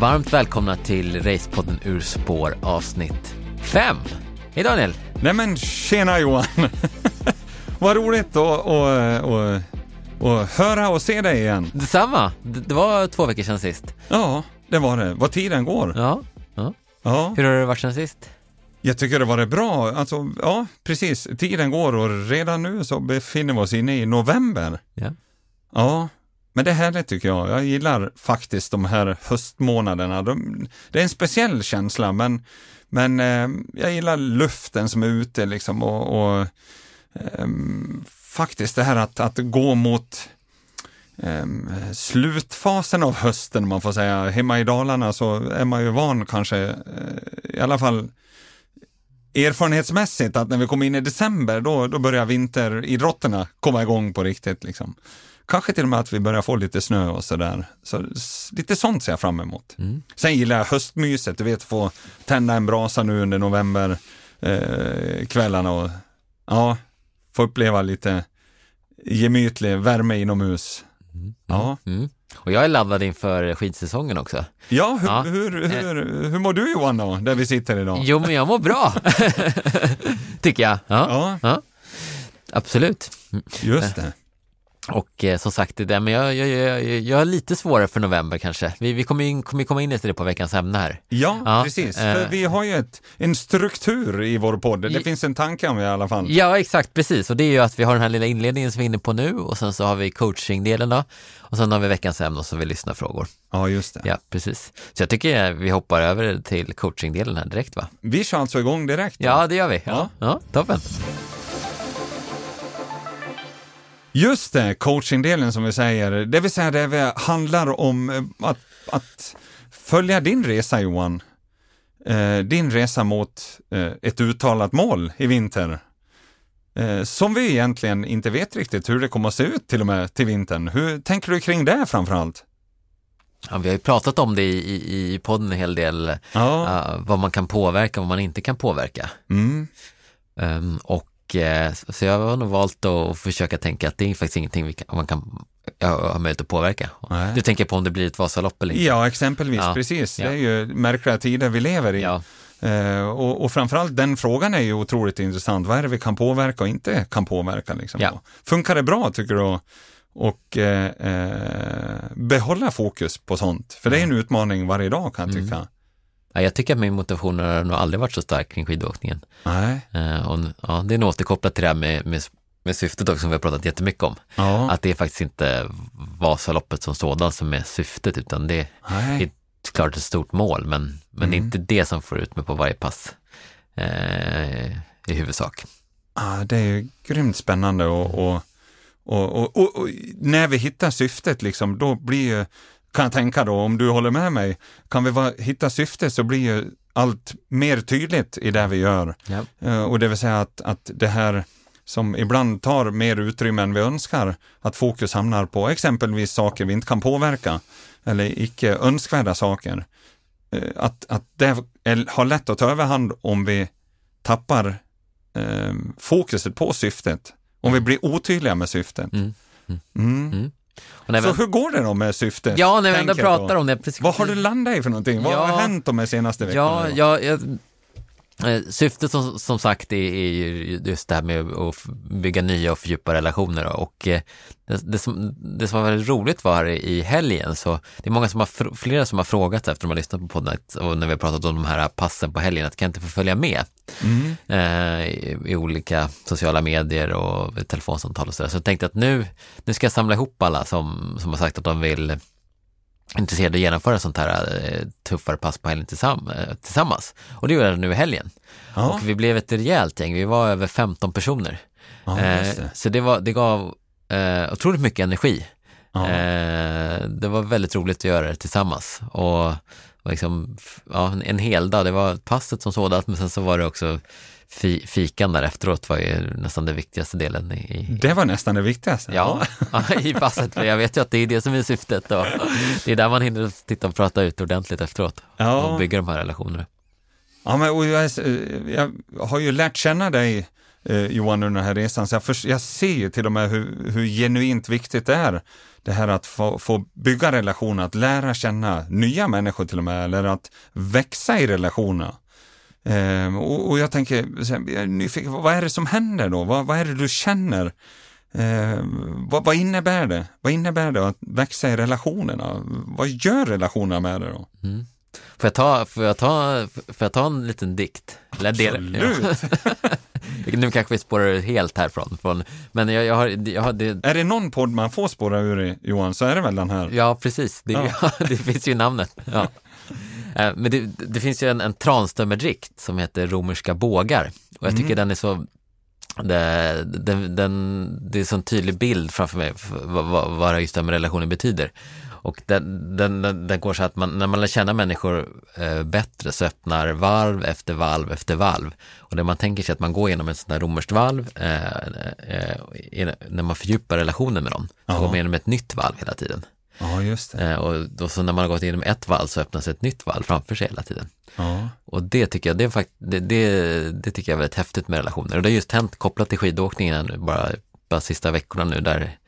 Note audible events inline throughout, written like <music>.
Varmt välkomna till Racepodden Ur spår avsnitt 5. Hej Daniel! Nej men tjena Johan! <laughs> Vad roligt att, att, att, att höra och se dig igen. Detsamma! Det det var två veckor sedan sist. Ja, det var det. Vad tiden går. Ja. ja. Ja, Hur har det varit sedan sist? jag tycker det var bra. Alltså, ja, precis. Tiden går och redan nu så befinner vi oss inne i november. Ja. Ja, men det är härligt tycker jag. Jag gillar faktiskt de här höstmånaderna. De, det är en speciell känsla, men, men eh, jag gillar luften som är ute liksom och, och eh, faktiskt det här att, att gå mot ehm, slutfasen av hösten, om man får säga. Hemma i Dalarna så är man ju van kanske, eh, i alla fall erfarenhetsmässigt, att när vi kommer in i december, då, då börjar vinteridrotterna komma igång på riktigt. Liksom. Kanske till och med att vi börjar få lite snö och sådär. Så, lite sånt ser jag fram emot. Sen gillar jag höstmyset, du vet, få tända en brasa nu under november eh, kvällarna och ja, få uppleva lite gemytlig värme inomhus. Ja, Mm. Och jag är laddad inför skidsäsongen också. ja, hur, Ja. Hur, hur, hur mår du Johan då, där vi sitter idag? Jo, men jag mår bra. <laughs> Tycker jag. Ja. Ja, ja. Absolut. just det. Och eh, som sagt, det där, men jag, jag, jag, jag är lite svårare för november kanske. Vi, vi kommer, in, kommer komma in i det på veckans ämne här. Ja, Ja, precis. eh. För vi har ju ett, en struktur i vår podd. Det I- finns en tanke om det i alla fall. Ja, exakt, precis. Och det är ju att vi har den här lilla inledningen som vi är inne på nu och sen så har vi coachingdelen då. Och sen har vi veckans ämne och så har vi lyssnarfrågor. Ja, just det. Ja, precis. Så jag tycker vi hoppar över till coachingdelen här direkt va? Vi kör alltså igång direkt. då. Ja, det gör vi. Ja, Ja. ja toppen. Just det, coachingdelen som vi säger. Det vill säga det vi handlar om eh, att, att följa din resa Johan. Eh, din resa mot eh, ett uttalat mål i vinter. Eh, som vi egentligen inte vet riktigt hur det kommer att se ut till och med till vintern. Hur tänker du kring det framförallt? Ja, vi har ju pratat om det i, i, i podden en hel del, Ja. uh, vad man kan påverka och vad man inte kan påverka. Mm. Um, och eh, så jag har nog valt att försöka tänka att det är faktiskt ingenting vi kan, man kan ja, ha möjlighet att påverka. Nej. Du tänker på om det blir ett Vasalopp eller inte? Ja, exempelvis. Ja. Precis. Ja. Det är ju märkliga tider vi lever i. Ja. Eh, och, och framförallt den frågan är ju otroligt intressant. Vad är det vi kan påverka och inte kan påverka? Liksom? Ja. Och Funkar det bra tycker du? att- Och eh, eh, behålla fokus på sånt. För det är en utmaning varje dag kan jag Mm. tycka. Ja, jag tycker att min motivation har nog aldrig varit så stark kring skidåkningen. Nej. Eh, och, ja, det är nog återkopplat till det här med, med, med syftet också som vi har pratat jättemycket om. Ja. Att det är faktiskt inte Vasaloppet som sådant som är syftet utan det Nej. är klart ett stort mål men, men det är Mm. inte det som får ut mig på varje pass eh, i huvudsak. Ah, det är ju grymt spännande och, och, och, och, och, och när vi hittar syftet liksom, då blir ju, kan jag tänka då, om du håller med mig, kan vi vara, hitta syftet så blir ju allt mer tydligt i det vi gör. Ja. Eh, Och det vill säga att, att det här som ibland tar mer utrymme än vi önskar, att fokus hamnar på exempelvis saker vi inte kan påverka eller icke önskvärda saker. Eh, Att, att det är, har lätt att ta överhand om vi tappar eh, fokuset på syftet. Om vi blir otydliga med syftet. Mm. Mm. Och när Så vi, hur går det då med syftet? ja, när vi ändå pratar om det. Precis, Vad har du landat i för någonting? Vad Ja. har hänt de senaste veckorna? Ja, ja, jag, syftet som, som sagt är, är ju just det här med att bygga nya och fördjupa relationer och eh, det, det, som, det som var väldigt roligt var här i helgen så det är många som har, flera som har frågat efter de har lyssnat på podden att- och när vi har pratat om de här passen på helgen att kan jag inte få följa med Mm. eh, i, i olika sociala medier och telefonsamtal och sådär. Så jag tänkte att nu, nu ska jag samla ihop alla som, som har sagt att de vill intresserade av att genomföra sånt här eh, tuffare pass på helgen tillsamm eh, tillsammans. Och det gjorde jag nu i helgen. Ja, Och vi blev ett rejält gäng, vi var över 15 personer. ja, Eh, så det, var, det gav eh, otroligt mycket energi. Ja. Eh, det var väldigt roligt att göra det tillsammans. Och liksom, ja, en, en hel dag, det var passet som sådant, men sen så var det också fi, fikan där efteråt var ju nästan den viktigaste delen i, i, Det var nästan det viktigaste. Ja, <laughs> i passet. För jag vet ju att det är det som är syftet. Och det är där man hinner titta och prata ut ordentligt efteråt Ja. och bygga de här relationerna. Ja, men, jag, jag har ju lärt känna dig eh, Johan under den här resan, så jag, förs- jag ser ju till och med hur, hur genuint viktigt det är det här att få, få bygga relationer, att lära känna nya människor till och med, eller att växa i relationer. Ehm, och, och, jag tänker, jag är nyfiken, vad är det som händer då? Vad, vad är det du känner? Ehm, vad, vad, innebär det? Vad innebär det att växa i relationerna? Vad gör relationerna med det då? Mm. Får jag, ta, får, jag ta, får jag ta en liten dikt? Eller Absolut! <laughs> nu kanske vi spårar ut helt härifrån. Från, men jag, jag har, jag har det... Är det någon podd man får spåra ur i, Johan, så är det väl den här? Ja, precis. Det, ja. <laughs> det finns ju namnet. Ja. <laughs> Eh, men det, det, finns ju en, en Tranströmer-dikt som heter Romerska bågar. Och jag tycker mm. den är så det, den, den, det är en sån tydlig bild framför mig vad, vad, vad just den relationen betyder. Och den, den, den, den, går så att man, när man lär känna människor eh, bättre så öppnar valv efter valv efter valv. Och det man tänker sig att man går igenom ett sånt där romerskt valv, eh, eh, när man fördjupar relationen med dem, så går man igenom ett nytt valv hela tiden. Ja, just det. Eh, och då så när man har gått igenom ett valv så öppnas ett nytt valv framför sig hela tiden. Ja. Och det tycker jag, det, fakt det, det, det, tycker jag är väldigt häftigt med relationer. Och det har just hänt kopplat till skidåkningen bara, bara sista veckorna nu där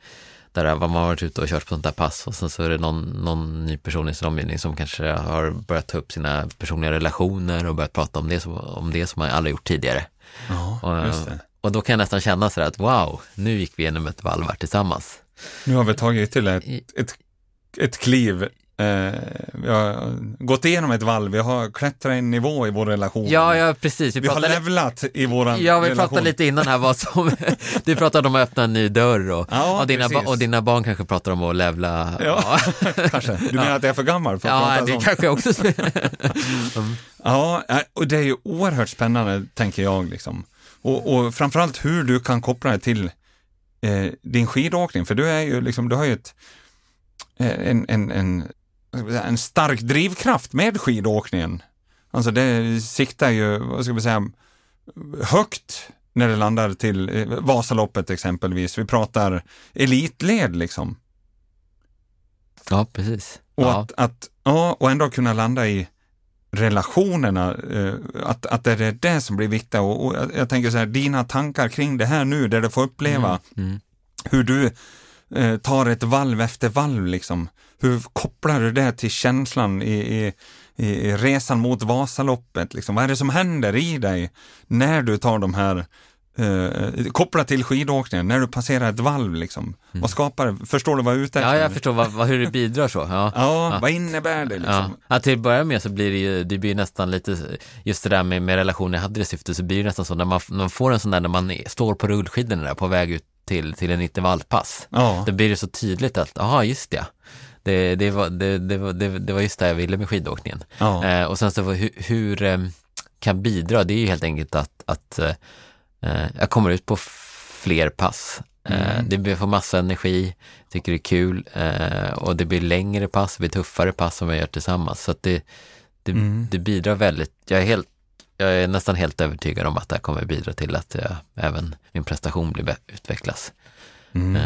där man har varit ute och kört på sånt där pass och sen så är det någon, någon ny person i sin omgivning som kanske har börjat ta upp sina personliga relationer och börjat prata om det, som, om det som man aldrig gjort tidigare. Ja, och, och då kan jag nästan känna så att wow, nu gick vi igenom ett valv tillsammans. Nu har vi tagit till ett, ett, ett kliv Eh, vi har gått igenom ett valv, vi har klättrat en nivå i vår relation. Ja, ja precis. Vi, vi har levlat i vår relation. Ja, vi pratade lite innan här vad som, <laughs> du pratade om att öppna en ny dörr och, ja, och, dina, och dina barn kanske pratar om att levla. Ja, ja. <laughs> kanske. Du menar att jag är för gammal för att ja, prata det sånt? kanske också. <laughs> mm. Ja, och det är ju oerhört spännande, tänker jag, liksom. Och, och framförallt hur du kan koppla det till eh, din skidåkning, för du är ju liksom, du har ju ett eh, en, en, en en stark drivkraft med skidåkningen. Alltså det siktar ju, vad ska vi säga, högt när det landar till eh, Vasaloppet exempelvis. Vi pratar elitled liksom. Ja, precis. Och, ja. Att, att, ja, och ändå kunna landa i relationerna, eh, att, att det är det som blir viktigt. Och, och jag tänker så här, dina tankar kring det här nu, där du får uppleva mm, mm. hur du eh, tar ett valv efter valv liksom. Hur kopplar du det till känslan i, i, i resan mot Vasaloppet? Liksom? Vad är det som händer i dig när du tar de här Eh, kopplat till skidåkningen, när du passerar ett valv liksom. Mm. Vad skapar Förstår du vad jag är ute efter? Ja, jag förstår vad, vad, hur det bidrar så. Ja. ja, ja. vad innebär det liksom? Ja. ja, till att börja med så blir det ju, det blir nästan lite, just det där med, med relationer, jag hade det syftet, så blir det nästan så när man, när man får en sån där, när man står på rullskidorna där på väg ut till, till en intervallpass. Ja. Då blir det så tydligt att, jaha, just det. Det, det, var, det, det, var, det, det var just det jag ville med skidåkningen. Ja. Eh, och sen så hur, hur eh, kan bidra, det är ju helt enkelt att, att eh, jag kommer ut på fler pass. Eh, mm. Det får massa energi, tycker det är kul eh, och det blir längre pass, det blir tuffare pass som vi gör tillsammans. Så att det, det, mm. det bidrar väldigt, jag är helt jag är nästan helt övertygad om att det här kommer bidra till att jag, även min prestation blir utvecklas. Mm.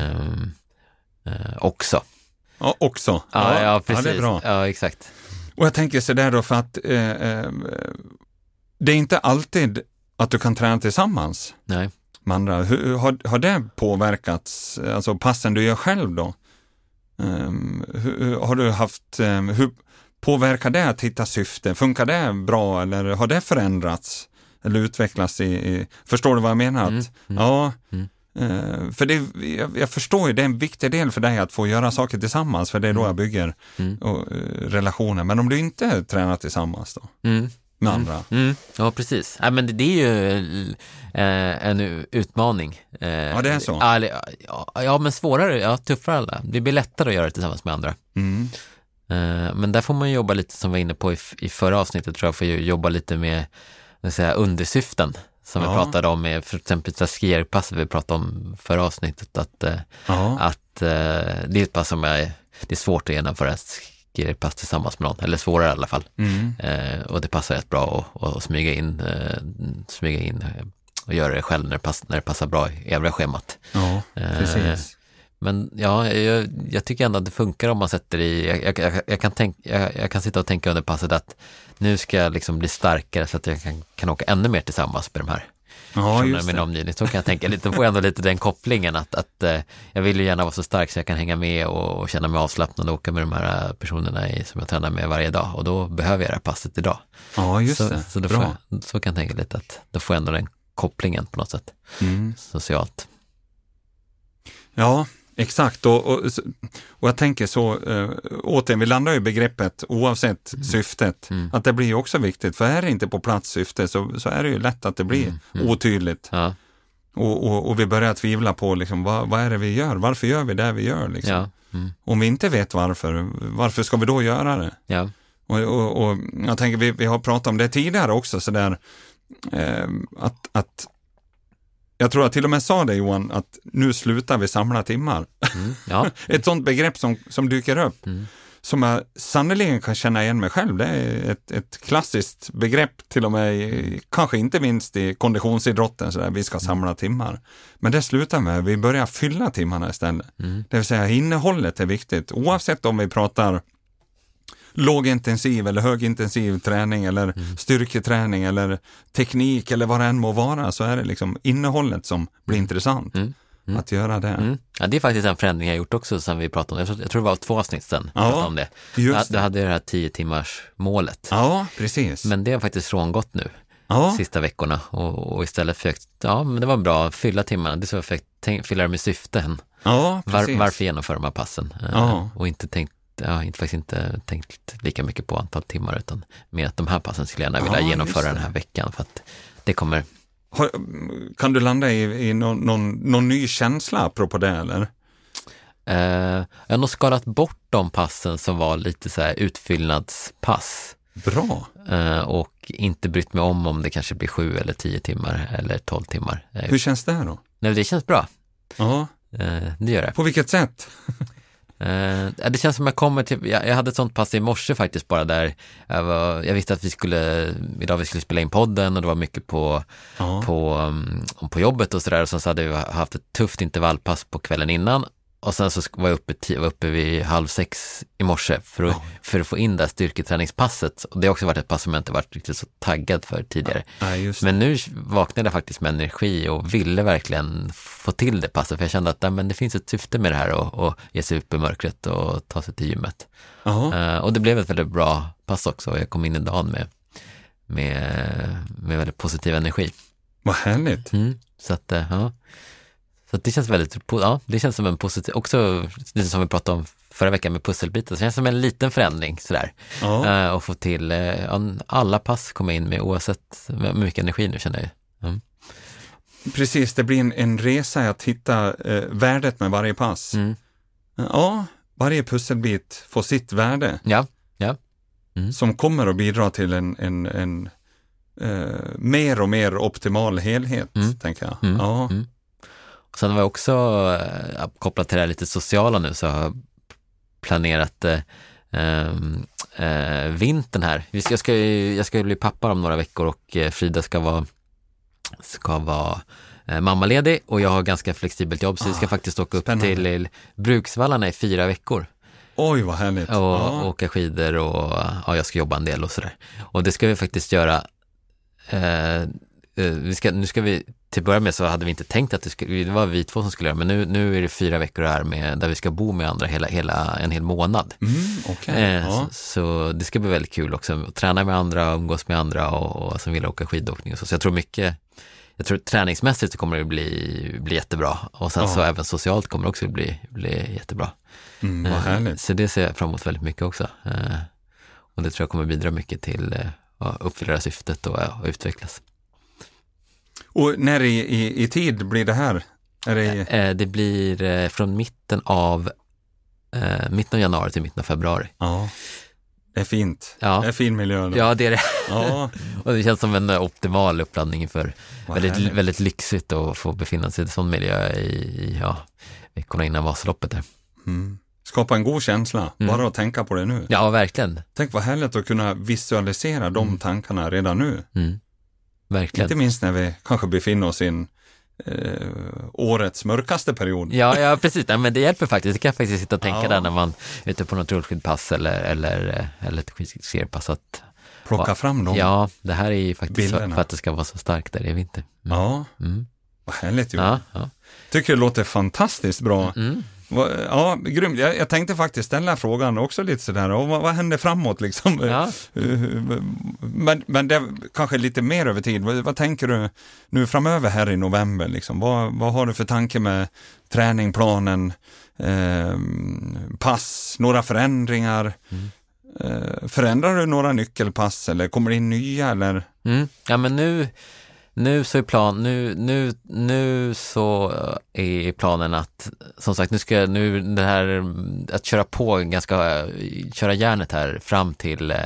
Uh, också. Ja, också. Ja, ja, precis. Ja, det är bra. Ja, exakt. Och jag tänker så där då för att eh, eh, det är inte alltid att du kan träna tillsammans Nej. med andra. Hur, har, har det påverkats, alltså passen du gör själv då? Um, hur, har du haft, um, hur, Påverkar det att hitta syfte? Funkar det bra eller har det förändrats? Eller utvecklats i, i förstår du vad jag menar? Mm, mm, ja, mm. Uh, för det, jag, jag, förstår ju, det är en viktig del för dig att få göra saker tillsammans, för det är då mm. jag bygger och, uh, relationer. Men om du inte tränar tillsammans då? Mm. Med andra? Ja, precis. Ja, men det, det är ju uh, en utmaning. ja, det är så? Ja, ja, men svårare, ja, tuffare. Det blir lättare att göra det tillsammans med andra. Mm. Men där får man jobba lite, som vi var inne på i, förra avsnittet, tror jag, får jobba lite med säga, undersyften som ja. vi pratade om med för exempel skierpasset vi pratade om förra avsnittet, att, eh, ja. att eh, det är ett pass som är, det är svårt att genomföra skierpass tillsammans med någon, eller svårare i alla fall. Mm. och det passar rätt bra att, att smyga in, smyga in och göra det själv när det, pass, när det passar bra i övriga schemat. Ja, precis. Men ja, jag, jag, tycker ändå att det funkar om man sätter i, jag, jag, jag kan, tänk, jag, kan sitta och tänka under passet att nu ska jag liksom bli starkare så att jag kan, kan åka ännu mer tillsammans med de här. Ja, just min omgivning. Så kan jag tänka lite, får jag ändå lite den kopplingen att, att eh, jag vill ju gärna vara så stark så jag kan hänga med och, och känna mig avslappnad och åka med de här eh, personerna i, som jag tränar med varje dag och då behöver jag det här passet idag. Ja, just så, det. Så, Bra. jag, så kan jag tänka lite att då får jag ändå den kopplingen på något sätt, Mm. socialt. Ja, exakt. Och, och, och jag tänker så, äh, återigen, vi landar ju i begreppet oavsett syftet, Mm. att det blir ju också viktigt. För är det inte på plats syfte så, så är det ju lätt att det blir Mm, mm. otydligt. Ja, Och, och, och vi börjar tvivla på liksom, vad, vad är det vi gör? Varför gör vi det vi gör? Liksom? ja, mm, Om vi inte vet varför, varför ska vi då göra det? ja, Och, jag tänker, vi, vi har pratat om det tidigare också, sådär, eh, att, att jag tror jag till och med sa det Johan, att nu slutar vi samla timmar. mm, <laughs> ja, Ett sånt begrepp som, som dyker upp, Mm. som jag sannerligen kan känna igen mig själv. Det är ett, ett klassiskt begrepp, till och med, i, kanske inte minst i konditionsidrotten, så där, vi ska samla timmar. Men det slutar med, vi börjar fylla timmarna istället. mm, Det vill säga innehållet är viktigt, oavsett om vi pratar lågintensiv eller högintensiv träning eller Mm. styrketräning eller teknik eller vad det än må vara så är det liksom innehållet som blir intressant. Mm. Mm. Att göra det. mm. ja, det är faktiskt en förändring jag gjort också som vi pratade om. Jag tror, jag tror det var två avsnitt vi Ja, om det. Just Du det. hade det här 10 timmars målet. Ja, precis. Men det har faktiskt frångått nu, ja, sista veckorna och, och istället försökt, ja men det var bra, fylla timmarna, det är så jag försökt fylla det med syften. ja, Var, varför genomföra de här passen? Eh, Ja. Och inte tänkt, ja, inte, faktiskt inte tänkt lika mycket på antal timmar utan mer att de här passen skulle jag gärna vilja Ja, genomföra den här veckan för att det kommer, Har, kan du landa i, i någon, någon, någon ny känsla apropå det eller? eh, jag har nog skalat bort de passen som var lite så här utfyllnadspass. Bra. Eh, och inte brytt mig om om det kanske blir sju eller tio timmar eller tolv timmar. Eh, Hur känns det då? Nej, det känns bra. Ja, Eh, det gör det. på vilket sätt? <laughs> Eh, det känns som jag kommer till, jag, jag hade ett sånt pass i morse faktiskt bara där jag, var, jag visste att vi skulle, idag vi skulle spela in podden och det var mycket på, Ja. på, um, på jobbet och sådär och sen så hade vi haft ett tufft intervallpass på kvällen innan och sen så var jag uppe, var uppe vid halv sex i morse för att, för att få in det här styrketräningspasset och det har också varit ett pass som jag inte varit riktigt så taggad för tidigare. Det. Men nu vaknade jag faktiskt med energi och ville verkligen få till det passet, för jag kände att nej, men det finns ett syfte med det här och, och ge sig upp i mörkret och ta sig till gymmet. Ja. Eh, och det blev ett väldigt bra pass också och jag kom in i dagen med, med, med väldigt positiv energi. Vad härligt. Mm. Så att, ja. Så det känns väldigt, ja, det känns som en positiv, också lite som vi pratade om förra veckan med pusselbiten, så det känns som en liten förändring sådär. Ja. Eh, och få till, ja, alla pass komma in med oavsett, med mycket energi nu känner jag. Mm. Precis, det blir en, en resa att hitta eh, värdet med varje pass. Mm. Ja, varje pusselbit får sitt värde Ja, som kommer att bidra till en, en, en mer och mer optimal helhet, Mm. tänker jag. Mm. Ja. Sen var jag också, eh, kopplat till det här lite sociala nu, så har jag planerat eh, ehm, eh, vintern här. Jag ska, ju- jag ska bli pappa om några veckor och eh, Frida ska vara, ska vara eh, mammaledig och jag har ganska flexibelt jobb så vi ska Ah, faktiskt åka upp spännande. till Bruksvallarna i fyra veckor Oj, vad härligt. och ja. åka skidor och ja, jag ska jobba en del och sådär. Och det ska vi faktiskt göra. Eh, vi ska, nu ska vi, till att börja med så hade vi inte tänkt att det, skulle, det var vi två som skulle göra, men nu, nu är det fyra veckor här med, där vi ska bo med andra hela, hela en hel månad. Mm, okej. Eh, ja. så, så det ska bli väldigt kul också, att träna med andra, umgås med andra och, och som vill åka skidåkning och så. Så jag tror mycket, jag tror träningsmässigt så kommer det bli, bli jättebra och sen Ja. så även socialt kommer det också bli, bli jättebra. Mm, Eh. Så det ser jag fram emot väldigt mycket också. Eh, Och det tror jag kommer bidra mycket till eh, att uppfylla syftet och, och utvecklas. Och när i, i, i tid blir det här? Är det, Eh, Det blir eh, från mitten av, eh, mitten av januari till mitten av februari. ja, det är fint. Ja. Det är fin miljö. Då. Ja, det är det. Ja, <laughs> Och det känns som en eh, optimal uppladdning för vad väldigt, härligt. väldigt lyxigt att få befinna sig i en sån miljö i, i ja, veckorna innan Vasaloppet. Där. Mm. Skapa en god känsla, Mm. bara att tänka på det nu. Ja, verkligen. Tänk vad härligt att kunna visualisera de Mm. tankarna redan nu. Mm. Verkligen. Inte minst när vi kanske befinner oss i en, eh, årets mörkaste period. Ja, ja precis. Nej, men det hjälper faktiskt. Det kan jag faktiskt sitta och tänka Ja. där när man är ute på något rullskidpass eller, eller, eh, eller ett skidskidpass. Plocka Ja. fram dem. Ja, det här är ju faktiskt Bilderna. för att det ska vara så starkt där i vinter. Mm. Ja, Mm. vad härligt ju. Ja, ja. Tycker det låter fantastiskt bra. Mm. Ja, grymt. Jag, jag tänkte faktiskt ställa frågan också lite sådär, och vad, vad händer framåt liksom? Ja. <laughs> Men, men det kanske lite mer över tid. Vad, vad tänker du nu framöver här i november? Liksom? Vad, vad har du för tanke med träning, planen, eh, pass, några förändringar? Eh, förändrar du några nyckelpass eller kommer det in nya eller? Mm. Ja, men nu, nu så är plan, nu, nu, nu så är planen att, som sagt, nu ska jag- nu det här att köra på ganska, köra järnet här fram till eh,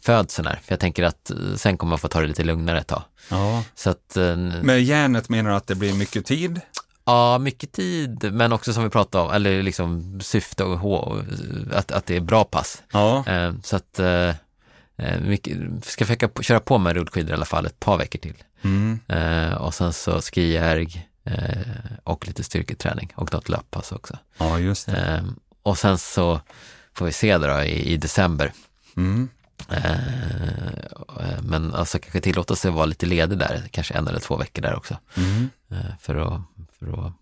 födseln här. För jag tänker att eh, sen kommer man få ta det lite lugnare ett tag. Ja. Så att, eh, Med järnet menar du att det blir mycket tid? ja, mycket tid, men också som vi pratade om, eller liksom syfte och att, att det är bra pass. Ja. Eh, Så att, eh, eh, mycket, ska försöka köra på med rullskidor i alla fall ett par veckor till. Mm. Eh, och sen så skijärg eh, och lite styrketräning och något löppass också. ja, just det. Eh, och sen så får vi se då i, i december. Mm. Eh, men alltså kanske tillåta sig att vara lite ledig där, kanske en eller två veckor där också. Mm. Eh, för att, för att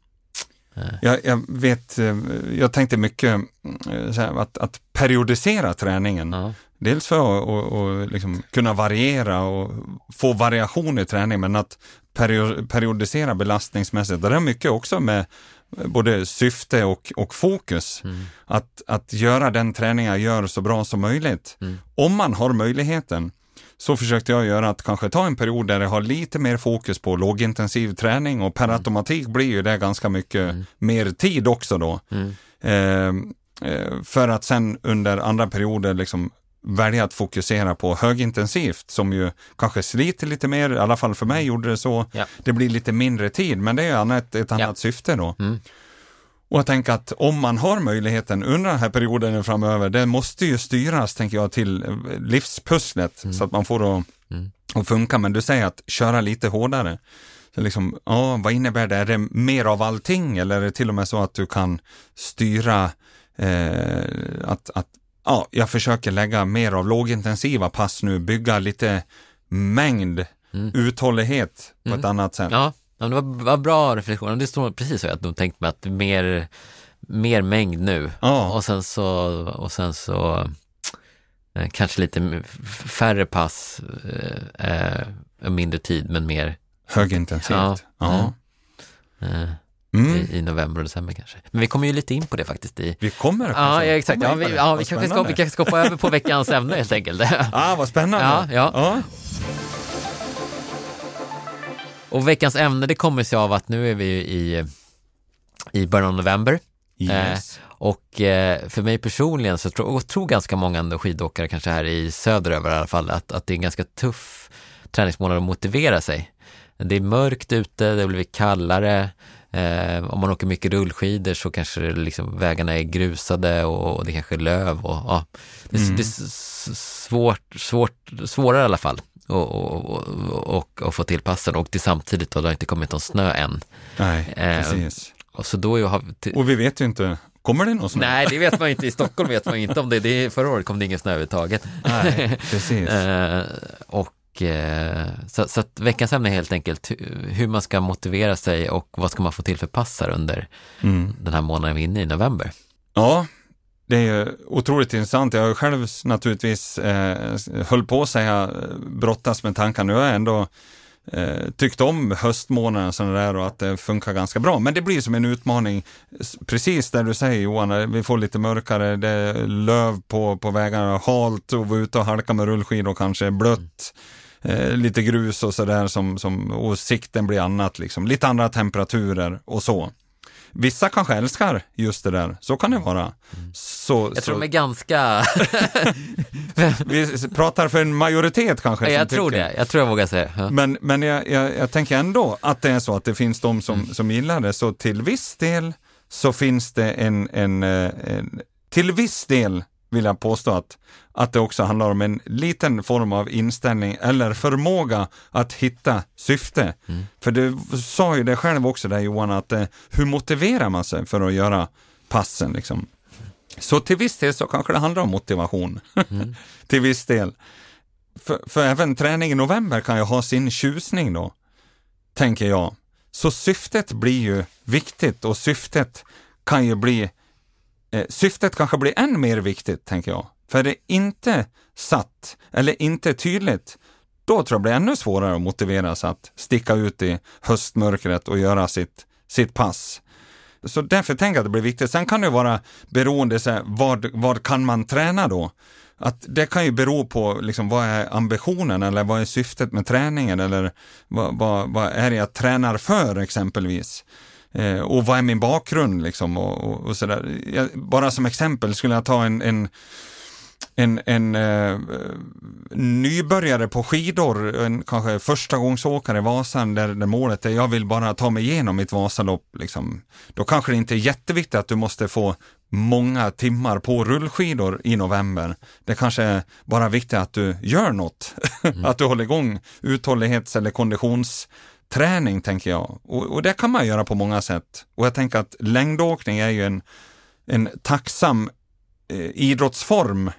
Jag, jag vet, eh, jag tänkte mycket eh, här, att, att periodisera träningen. ja. Dels för att och, och liksom kunna variera och få variation i träning, men att perio, periodisera belastningsmässigt. Det är mycket också med både syfte och, och fokus. Mm. Att, att göra den träning jag gör så bra som möjligt. Mm. Om man har möjligheten så försökte jag göra att kanske ta en period där jag har lite mer fokus på lågintensiv träning och per automatik blir ju det ganska mycket mer tid också då. Mm. Eh, eh, för att sen under andra perioder liksom välja att fokusera på högintensivt som ju kanske sliter lite mer, i alla fall för mig gjorde det så. Ja. Det blir lite mindre tid, men det är annat, ett annat Ja. syfte då. Mm. Och jag tänker att om man har möjligheten under den här perioden framöver, det måste ju styras, tänker jag, till eh, livspusslet så att man får det att, Mm. att funka. Men du säger att köra lite hårdare. Så liksom, ja, vad innebär det? Är det mer av allting eller är det till och med så att du kan styra eh, att, att ja, jag försöker lägga mer av lågintensiva pass nu, bygga lite mängd, Mm. uthållighet på Mm. ett annat sätt. Ja, ja, det var, var bra reflektion. Det står precis så jag nog tänkt mig att mer, mer mängd nu Ja. och sen så, och sen så eh, kanske lite färre pass, eh, eh, mindre tid men mer Högintensivt. Ja. Ja. eh, Mm. i, i november och december kanske. Men vi kommer ju lite in på det faktiskt i Vi kommer kanske ja exakt. Ja, vi, ja, vi, kanske ska, vi kanske ska hoppa över på veckans ämne helt enkelt. <laughs> Ah, vad spännande. Ja, ja. Och veckans ämne det kommer sig av att nu är vi i, i början av november. Yes. Och eh, för mig personligen så tror jag tror ganska många skidåkare, kanske här i söderöver i alla fall, att, att det är en ganska tuff träningsmånad att motivera sig. Det är mörkt ute, det blivit kallare. Eh, om man åker mycket rullskidor så kanske det liksom, vägarna är grusade och, och det kanske är löv. Och, ja, det, är- Mm. det är svårt, svårt, svårare i alla fall och, och, och, och få till passen och det samtidigt då det har inte kommit någon snö än. Nej, Eh, precis. Och så då jag, Och vi vet ju inte, kommer det någon snö? Nej, det vet man inte. I <laughs> Stockholm vet man inte om det. det förra året kom det ingen snö överhuvudtaget. Nej, <laughs> precis. Eh, och, eh, så, så att veckans ämne är helt enkelt hu- hur man ska motivera sig och vad ska man få till för passar under Mm. den här månaden vi är inne i, november. Ja, det är ju otroligt intressant. Jag har själv naturligtvis eh, höll på att säga eh, brottas med tankar. Nu har jag ändå eh, tyckt om höstmånaderna sådana där och att det funkar ganska bra. Men det blir som en utmaning, precis där du säger Johan, vi får lite mörkare, det är löv på, på vägarna, halt och vara ute och halka med rullskidor kanske, blött. Eh, lite grus och sådär som, som, och sikten blir annat liksom. Lite andra temperaturer och så. Vissa kanske älskar just det där, så kan det vara. Så, Jag tror så, de är ganska, <laughs> vi pratar för en majoritet kanske. jag som tror tycker. det, jag tror jag vågar säga. Ja. Men, men jag, jag, jag tänker ändå att det är så att det finns de som, Mm. som gillar det, så till viss del så finns det en, en, eh, en till viss del vill jag påstå att, att det också handlar om en liten form av inställning eller förmåga att hitta syfte. Mm. För du sa ju det själv också där Johan, att eh, hur motiverar man sig för att göra passen liksom? Så till viss del så kanske det handlar om motivation. Mm. <laughs> till viss del. för, för även träning i november kan ju ha sin tjusning då, tänker jag. Så syftet blir ju viktigt och syftet kan ju bli, Eh, syftet kanske blir än mer viktigt, tänker jag. För är det inte satt eller inte tydligt, då tror jag det blir ännu svårare att motivera sig att sticka ut i höstmörkret och göra sitt, sitt pass. Så därför tänker jag att det blir viktigt. Sen kan det vara beroende, så här, vad, vad kan man träna då? Att det kan ju bero på liksom, vad är ambitionen eller vad är syftet med träningen eller vad, vad, vad är det jag tränar för exempelvis. Eh, och vad är min bakgrund liksom och, och, och sådär. Bara som exempel skulle jag ta en, en en, en eh, nybörjare på skidor, en kanske förstagångsåkare i Vasan där, där målet är jag vill bara ta mig igenom mitt Vasalopp. Liksom. Då kanske det inte är jätteviktigt att du måste få många timmar på rullskidor i november. Det kanske är bara viktigt att du gör något. <laughs> Mm. att du håller igång uthållighets eller träning tänker jag. Och, och, det kan man göra på många sätt. Och jag tänker att längdåkning är ju en, en tacksam eh, idrottsform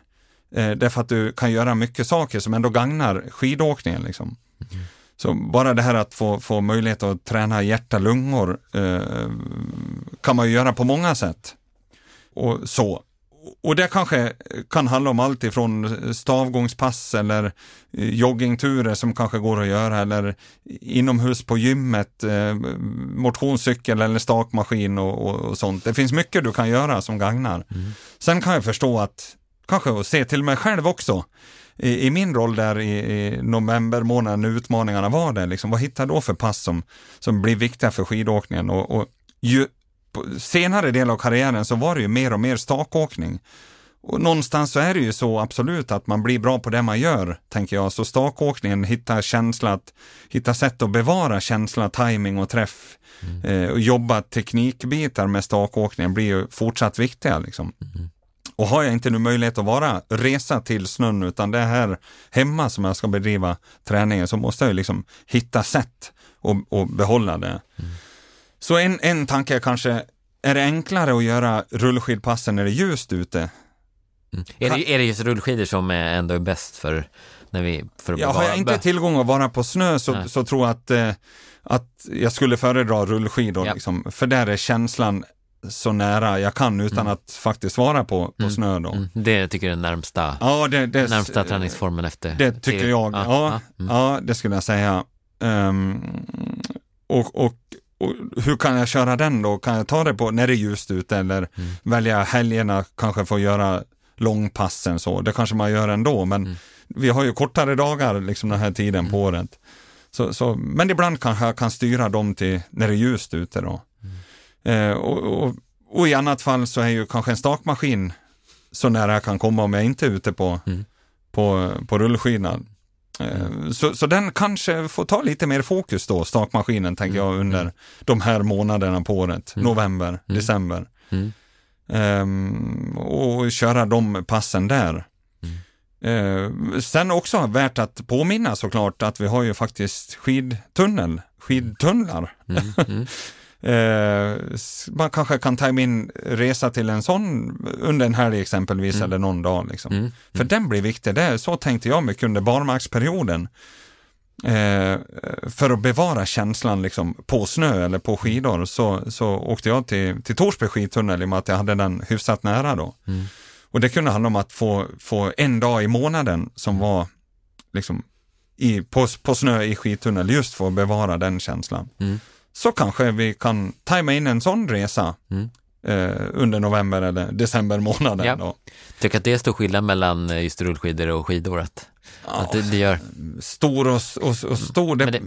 Eh, därför att du kan göra mycket saker som ändå gagnar skidåkningen. Liksom. Mm. Så bara det här att få, få möjlighet att träna hjärta, lungor eh, kan man ju göra på många sätt. Och så. Och det kanske kan handla om allt ifrån stavgångspass eller eh, joggingturer som kanske går att göra eller inomhus på gymmet, eh, motionscykel eller stakmaskin och, och, och, sånt. Det finns mycket du kan göra som gagnar. Mm. Sen kan jag förstå att kanske att se till mig själv också. I, i min roll där i, i november månad när utmaningarna var där, liksom, vad hittar jag då för pass som, som blir viktiga för skidåkningen? Och, och ju, senare del av karriären så var det ju mer och mer stakåkning. Och någonstans så är det ju så absolut att man blir bra på det man gör, tänker jag. Så stakåkningen, hitta känsla, att, hitta sätt att bevara känsla, timing och träff. Mm. Eh, och jobba teknikbitar med stakåkningen blir ju fortsatt viktiga. Liksom. Mm. Och har jag inte nu möjlighet att vara, resa till snön, utan det är här hemma som jag ska bedriva träningen, så måste jag liksom hitta sätt att behålla det. Mm. Så en, en tanke är kanske, är det enklare att göra rullskidpassen när det är ljust ute? Mm. Är, det, är det just rullskidor som är ändå är bäst för när vi... För ja, har jag inte tillgång att vara på snö så, så tror jag att, eh, att jag skulle föredra rullskidor, ja. liksom, för där är känslan så nära jag kan utan mm. att faktiskt vara på, på mm. snö då. Mm. Det tycker jag är den närmsta, ja, det, det, närmsta träningsformen efter. Det tycker jag, ja, ja, mm. ja, det skulle jag säga. Um, och, och, och, hur kan jag köra den då? Kan jag ta det på när det är ljust ute eller mm. välja helgerna, kanske få göra långpassen så. Det kanske man gör ändå, men mm. vi har ju kortare dagar liksom den här tiden på året. Så, så, men ibland kanske jag kan styra dem till när det är ljust ute då. Eh, och, och, och, i annat fall så är ju kanske en stakmaskin så nära jag kan komma om jag inte är ute på, mm. på, på rullskinan. Eh, mm. Så, så den kanske får ta lite mer fokus då, stakmaskinen, tänker jag, mm. under mm. de här månaderna på året, mm. november, december. Um, och köra de passen där. Uh, sen också värt att påminna såklart att vi har ju faktiskt skidtunnel, skidtunnlar. Mm, mm. <laughs> Eh, man kanske kan ta in resa till en sån under en helg exempelvis mm. eller någon dag. Liksom. Mm. För mm. den blir viktig. Det, så tänkte jag mycket under barmarksperioden. Eh, för att bevara känslan liksom, på snö eller på skidor så, så åkte jag till, till Torsby skidtunnel i och med att jag hade den hyfsat nära då. Mm. Och det kunde handla om att få, få en dag i månaden som mm. var liksom, i, på, på snö i skidtunnel just för att bevara den känslan. Mm så kanske vi kan tajma in en sån resa mm. eh, under november eller december månaden. Ja. Då. Tycker att det är stor skillnad mellan eh, just rullskidor och skidor? Att, ja, att det, det, gör... Stor och, och, och stor, det, det...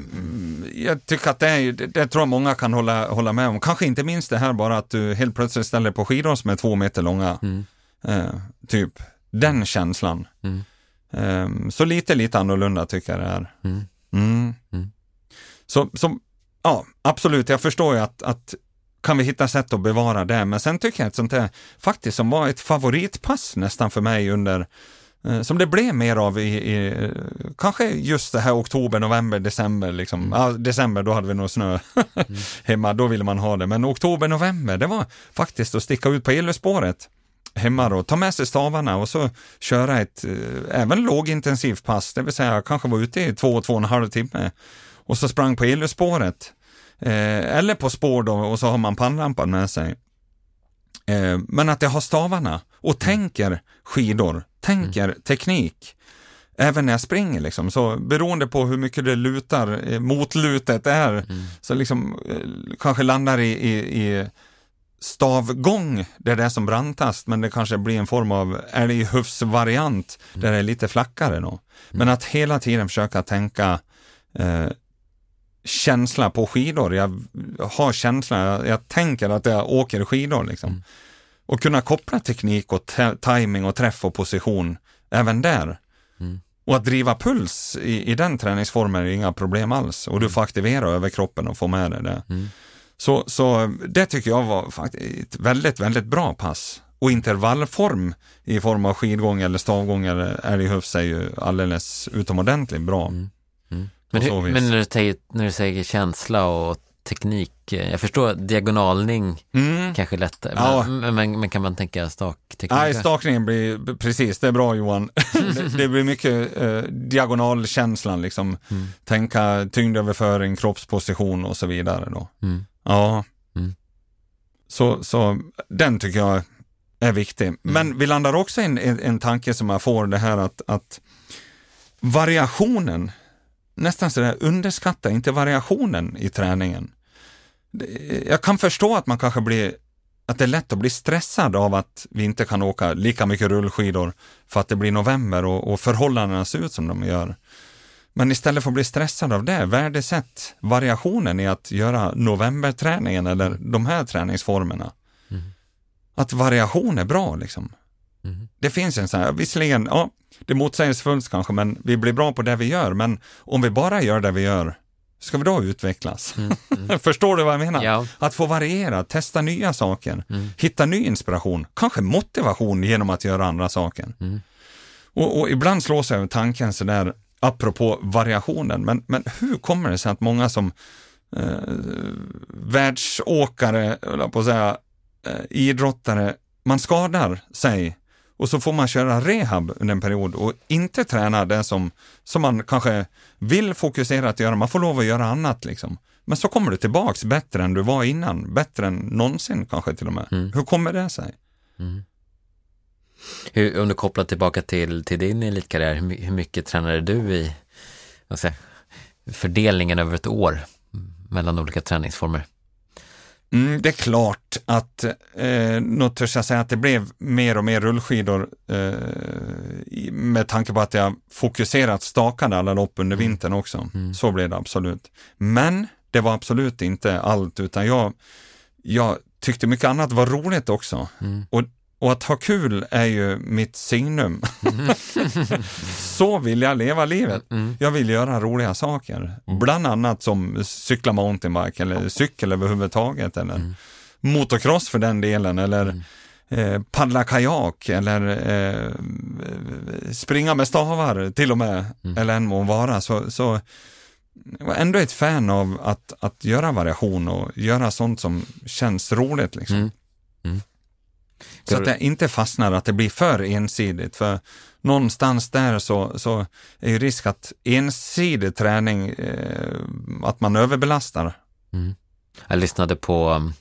jag tycker att det, är, det, tror jag många kan hålla, hålla med om. Kanske inte minst det här bara att du helt plötsligt ställer på skidor som är två meter långa. Mm. Eh, typ den känslan. Mm. Eh, så lite, lite annorlunda tycker jag det är. Mm. mm. mm. Så, så ja, absolut, jag förstår ju att, att kan vi hitta sätt att bevara det, men sen tycker jag att sånt där faktiskt som var ett favoritpass nästan för mig under eh, som det blev mer av i, i, kanske just det här oktober, november, december liksom. Mm. Ja, december, då hade vi nog snö <laughs> mm. hemma, då ville man ha det. Men oktober, november, det var faktiskt att sticka ut på elspåret hemma då, ta med sig stavarna och så köra ett eh, även lågintensivt pass, det vill säga kanske vara ute i två, två och en halv timme och så sprang på elspåret eh, eller på spår då och så har man pannlampan med sig. Eh, men att jag har stavarna och tänker skidor, tänker mm. teknik även när jag springer liksom. Så beroende på hur mycket det lutar, eh, motlutet är, mm. så liksom eh, kanske landar i, i, i stavgång, det är det som brantast, men det kanske blir en form av älghufsvariant mm. där det är lite flackare då. Mm. Men att hela tiden försöka tänka eh, känsla på skidor. Jag har känsla, jag, jag, tänker att jag åker skidor liksom. Mm. Och kunna koppla teknik och timing och träff och position även där. Mm. Och att driva puls i, i den träningsformen är inga problem alls. Och du får aktivera överkroppen och få med dig det. Mm. Så, så det tycker jag var faktiskt ett väldigt, väldigt bra pass. Och intervallform i form av skidgång eller stavgång eller älghufs är ju alldeles utomordentligt bra. Mm. Men, hur, men när, du säger, när du säger känsla och teknik, eh, jag förstår diagonalning mm. kanske lättare, ja. men, men, men, kan man tänka stakteknik? Nej, stakningen blir, precis, det är bra Johan. <laughs> det, det, blir mycket eh, diagonalkänslan liksom, mm. tänka tyngdöverföring, kroppsposition och så vidare då. Mm. Ja. Mm. Så, så den tycker jag är viktig. Mm. Men vi landar också i en, en, en tanke som jag får, det här att, att variationen, nästan sådär underskatta inte variationen i träningen. Jag kan förstå att man kanske blir att det är lätt att bli stressad av att vi inte kan åka lika mycket rullskidor för att det blir november och, och förhållandena ser ut som de gör. Men istället för att bli stressad av det, värdesätt variationen i att göra novemberträningen eller de här träningsformerna. Mm. Att variation är bra liksom. Mm. Det finns en sån här, visserligen, ja, det motsägelsefullt kanske, men vi blir bra på det vi gör, men om vi bara gör det vi gör, ska vi då utvecklas? Mm. mm. <laughs> Förstår du vad jag menar? Ja. Att få variera, testa nya saker, mm. hitta ny inspiration, kanske motivation genom att göra andra saker. Mm. Och, och, ibland slås jag av tanken sådär, apropå variationen, men, men hur kommer det sig att många som eh, världsåkare, eller på att säga, eh, idrottare, man skadar sig och så får man köra rehab under en period och inte träna det som, som man kanske vill fokusera att göra. Man får lov att göra annat liksom. Men så kommer du tillbaks bättre än du var innan, bättre än någonsin kanske till och med. Mm. Hur kommer det sig? Mm. Hur, om du kopplar tillbaka till, till din elitkarriär, hur, hur mycket tränade du i säger, fördelningen över ett år mellan olika träningsformer? Mm, det är klart att, eh, nu törs jag säga att det blev mer och mer rullskidor eh, med tanke på att jag fokuserat stakade alla lopp under mm. vintern också. Mm. Så blev det absolut. Men det var absolut inte allt, utan jag, jag tyckte mycket annat var roligt också. Mm. Och och att ha kul är ju mitt signum. <laughs> så vill jag leva livet. Mm. Jag vill göra roliga saker. Mm. Bland annat som cykla mountainbike eller cykel överhuvudtaget eller mm. motocross för den delen eller mm. eh, paddla kajak eller eh, springa med stavar till och med, mm. eller en må vara. Så, så jag var ändå ett fan av att, att göra variation och göra sånt som känns roligt. Liksom. Så att det inte fastnar, att det blir för ensidigt. För någonstans där så, så är ju risk att ensidig träning, eh, att man överbelastar. Mm. Jag lyssnade på, um,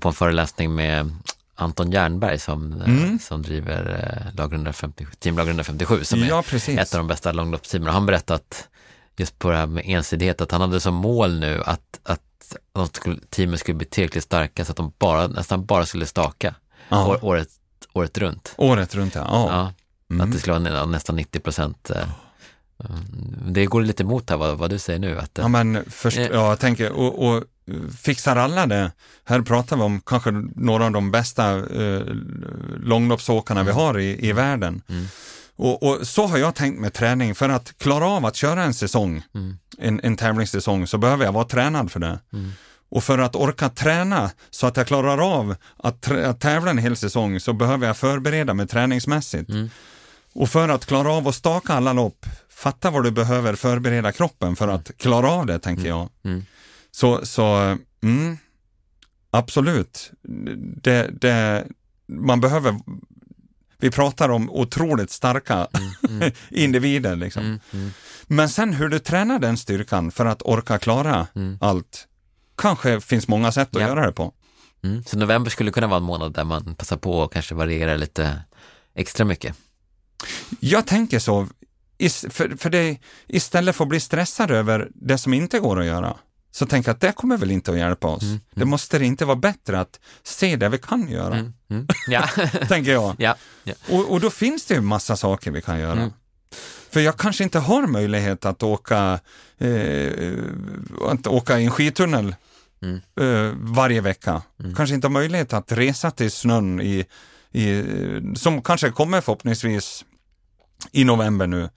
på en föreläsning med Anton Jernberg som, eh, mm. som driver eh, lag 157, Team Lag 157 som ja, är ett av de bästa långloppsteamen. Han berättade att just på det här med ensidighet, att han hade som mål nu att, att teamet skulle bli tillräckligt starka så att de bara, nästan bara skulle staka ja. året, året runt. Året runt, ja. ja. Mm. Att det skulle vara nästan 90 procent. Eh, mm. Det går lite emot här vad, vad du säger nu. Att, ja, men först, eh, ja, jag tänker, och, och fixar alla det? Här pratar vi om kanske några av de bästa eh, långloppsåkarna mm. vi har i, i världen. Mm. Och, och, så har jag tänkt med träning, för att klara av att köra en säsong, mm. en, en tävlingssäsong, så behöver jag vara tränad för det. Mm. Och för att orka träna så att jag klarar av att, att tävla en hel säsong så behöver jag förbereda mig träningsmässigt. Mm. Och för att klara av att staka alla lopp, fatta vad du behöver förbereda kroppen för att klara av det, tänker jag. Mm. Så, så mm, absolut, det, det, man behöver vi pratar om otroligt starka mm. <laughs> individer. Liksom. Mm, mm, Men sen hur du tränar den styrkan för att orka klara mm, allt, kanske finns många sätt att Ja. göra det på. mm. Så november skulle kunna vara en månad där man passar på och kanske varierar lite extra mycket. Jag tänker så, för, för det, istället för att bli stressad över det som inte går att göra, så tänker jag att det kommer väl inte att hjälpa oss. Mm, Det måste det inte vara bättre att se det vi kan göra, Mm, mm. Ja, <laughs> tänker jag. <laughs> ja, ja. Och, och då finns det ju massa saker vi kan göra. Mm. För jag kanske inte har möjlighet att åka, eh, att åka i en skitunnel Mm. eh, varje vecka. Mm. Kanske inte har möjlighet att resa till snön i, i, som kanske kommer förhoppningsvis i november nu.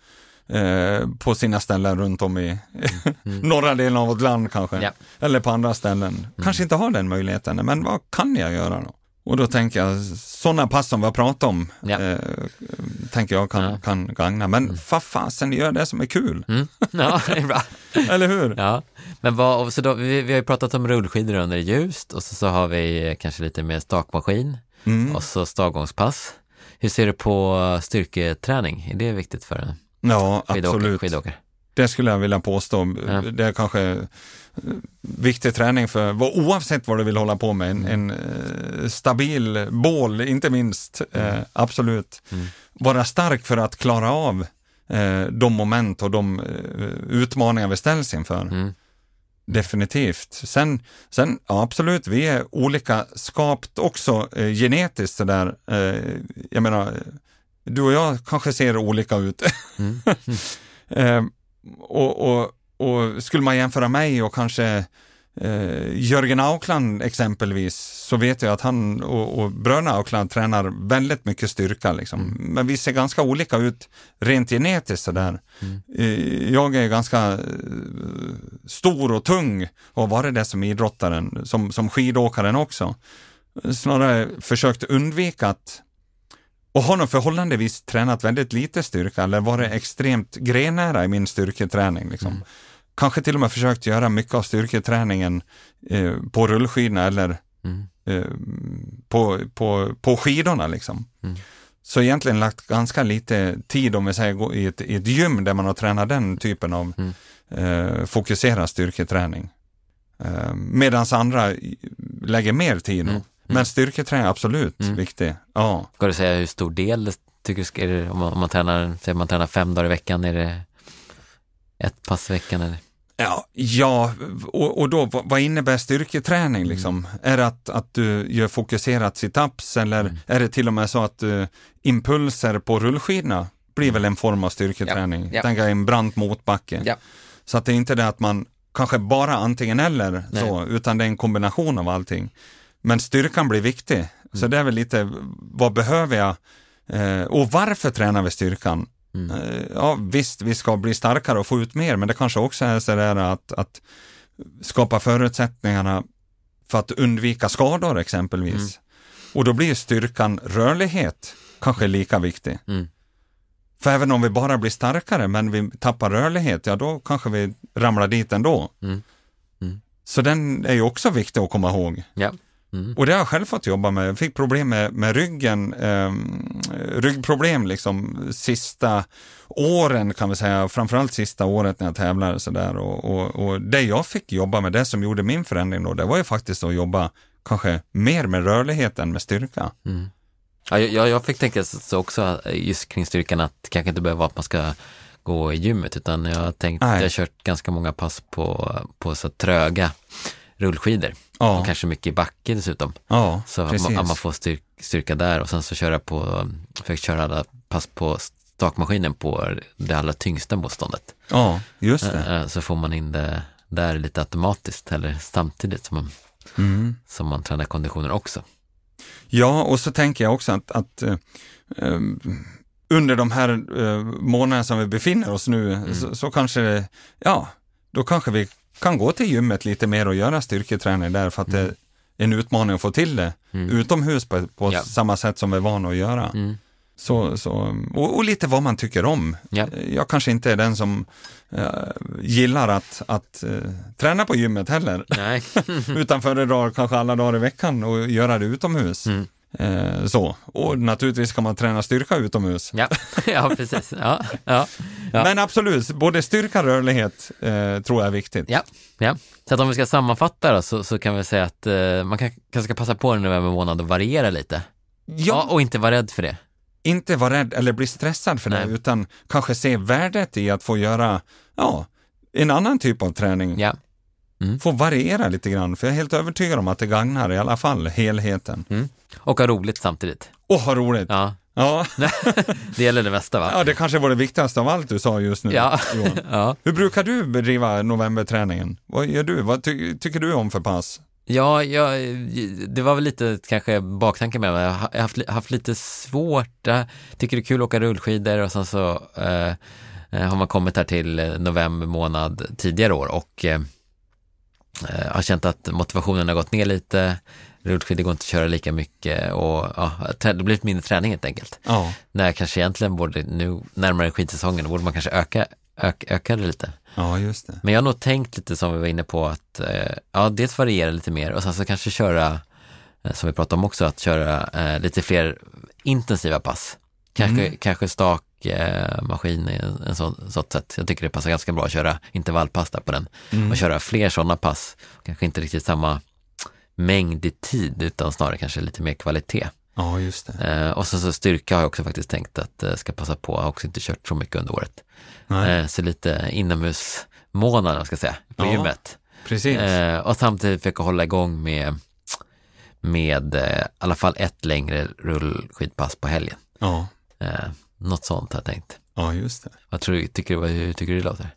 Eh, på sina ställen runt om i <laughs> norra delen av vårt land kanske. Mm. Ja. Eller på andra ställen. Kanske inte har den möjligheten, men vad kan jag göra då? Och då tänker jag, sådana pass som vi har pratat om, Ja. eh, tänker jag kan, Ja. kan gagna. Men vad fasen, gör det som är kul, Mm. <laughs> ja det är bra. <laughs> eller hur? Ja, men vad, så då, vi, vi har ju pratat om rullskidor under ljust och så, så har vi kanske lite mer stakmaskin Mm. och så stavgångspass. Hur ser du på styrketräning? Är det viktigt för en Ja, skidåkare? absolut. skidåkare? Det skulle jag vilja påstå. Ja. Det är kanske eh, viktig träning för oavsett vad du vill hålla på med. En, en eh, stabil bål, inte minst. Eh, absolut. Mm. Vara stark för att klara av eh, de moment och de eh, utmaningar vi ställs inför. Mm. Definitivt. Sen, sen ja, absolut, vi är olika skapt också eh, genetiskt sådär. Eh, jag menar, du och jag kanske ser olika ut. Mm. <laughs> eh, och, och, och skulle man jämföra mig och kanske eh, Jörgen Aukland exempelvis, så vet jag att han och, och bröderna Aukland tränar väldigt mycket styrka. Liksom. Men vi ser ganska olika ut rent genetiskt sådär. Mm. Eh, Jag är ganska eh, stor och tung och har varit det som idrottaren, som, som skidåkaren också. Snarare försökt undvika att och har nog förhållandevis tränat väldigt lite styrka eller varit extremt grenära i min styrketräning. Liksom. Mm. Kanske till och med försökt göra mycket av styrketräningen eh, på rullskidorna eller Mm. eh, på, på, på skidorna. Liksom. Mm. Så egentligen lagt ganska lite tid, om vi säger, gå i ett, i ett gym där man har tränat den typen av Mm. eh, fokuserad styrketräning. Eh, Medan andra lägger mer tid. nog. Mm. Men styrketräning är absolut Mm. viktig. Ja. Ska du säga hur stor del tycker du ska, är det, om, man, om man tränar, man tränar fem dagar i veckan, är det ett pass i veckan eller? Ja, ja och, och då vad innebär styrketräning liksom? Är det att, att du gör fokuserat situps eller Mm. är det till och med så att du, impulser på rullskidorna blir väl en form av styrketräning? Ja, ja. Tänk dig en brant motbacke. Ja. Så att det är inte det att man kanske bara antingen eller Nej. så, utan det är en kombination av allting. Men styrkan blir viktig. Så Mm. det är väl lite, vad behöver jag? Eh, och varför tränar vi styrkan? Mm. Eh, Ja, visst, vi ska bli starkare och få ut mer, men det kanske också är så där att, att skapa förutsättningarna för att undvika skador exempelvis. Mm. Och då blir styrkan rörlighet kanske lika viktig. Mm. För även om vi bara blir starkare men vi tappar rörlighet, ja då kanske vi ramlar dit ändå. Mm. Mm. Så den är ju också viktig att komma ihåg. Ja. Mm. Och det har jag själv fått jobba med. Jag fick problem med, med ryggen, ehm, ryggproblem liksom sista åren kan vi säga, framförallt sista året när jag tävlade så där. Och, och, och det jag fick jobba med, det som gjorde min förändring då, det var ju faktiskt att jobba kanske mer med rörlighet än med styrka. Mm. Ja, jag, jag fick tänka så så också eh, just kring styrkan att det kanske inte behöver vara att man ska gå i gymmet utan jag har tänkt, Nej. jag har kört ganska många pass på, på så tröga rullskidor Ja, och kanske mycket i backe dessutom. ja Så att man, att man får styrk, styrka där och sen så köra på, försökt köra alla pass på stakmaskinen på det allra tyngsta motståndet. Ja, just det. Eh, eh, Så får man in det där lite automatiskt eller samtidigt som man, Mm. som man tränar konditionen också. Ja, och så tänker jag också att, att eh, eh, under de här eh, månaderna som vi befinner oss nu, Mm. så, så kanske, ja, då kanske vi kan gå till gymmet lite mer och göra styrketräning där för att det är en utmaning att få till det Mm. utomhus på, på Ja. samma sätt som vi är vana att göra. Mm. Så, så, och, och lite vad man tycker om. Ja. Jag kanske inte är den som eh, gillar att, att eh, träna på gymmet heller, Nej. <laughs> utan föredrar kanske alla dagar i veckan och göra det utomhus. Mm. Eh, så. Och naturligtvis kan man träna styrka utomhus. Ja, <laughs> ja precis. Ja, ja, ja. Men absolut, både styrka och rörlighet eh, tror jag är viktigt. Ja, ja. Så att om vi ska sammanfatta då, så, så kan vi säga att eh, man kan, kanske ska passa på i november månad och variera lite. Ja. och inte vara rädd för det. Inte vara rädd eller bli stressad för Nej. det, utan kanske se värdet i att få göra, ja, en annan typ av träning. Ja. Få variera lite grann, för jag är helt övertygad om att det gagnar i alla fall helheten. Mm. Och ha roligt samtidigt. Och ha roligt! Ja, Ja. <laughs> det gäller det mesta va? ja, det kanske var det viktigaste av allt du sa just nu, Ja. Johan. <laughs> Ja, Hur brukar du bedriva novemberträningen? Vad gör du? Vad ty tycker du om för pass? ja jag, det var väl lite kanske baktanken med mig. Jag har haft, haft lite svårt, jag tycker det är kul att åka rullskidor och sen så eh, har man kommit här till eh, november månad tidigare år och eh, eh, har känt att motivationen har gått ner lite, rullskidor går inte att köra lika mycket och ja, det blir lite mindre träning helt enkelt. Ja, När kanske egentligen borde, nu närmare skidsäsongen, borde man kanske öka, öka, öka det lite. ja just det. Men jag har nog tänkt lite som vi var inne på att, eh, ja, dels variera lite mer och sen så kanske köra, eh, som vi pratade om också, att köra eh, lite fler intensiva pass. Kanske, Mm. kanske stak maskin i en, sån, sånt sätt. Jag tycker det passar ganska bra att köra intervallpass där på den Mm. och köra fler sådana pass. Kanske inte riktigt samma mängd i tid utan snarare kanske lite mer kvalitet. Ja, just det. Eh, och så, så styrka har jag också faktiskt tänkt att eh, ska passa på. Jag har också inte kört så mycket under året. Eh, så lite inomhusmånad, vad ska jag säga, på Ja. gymmet. precis. Eh, och samtidigt försöka hålla igång med, med eh, i alla fall ett längre rullskidpass på helgen. Ja, Eh, något sånt har jag tänkt. ja just det. Vad tror du, tycker du, hur tycker du det låter?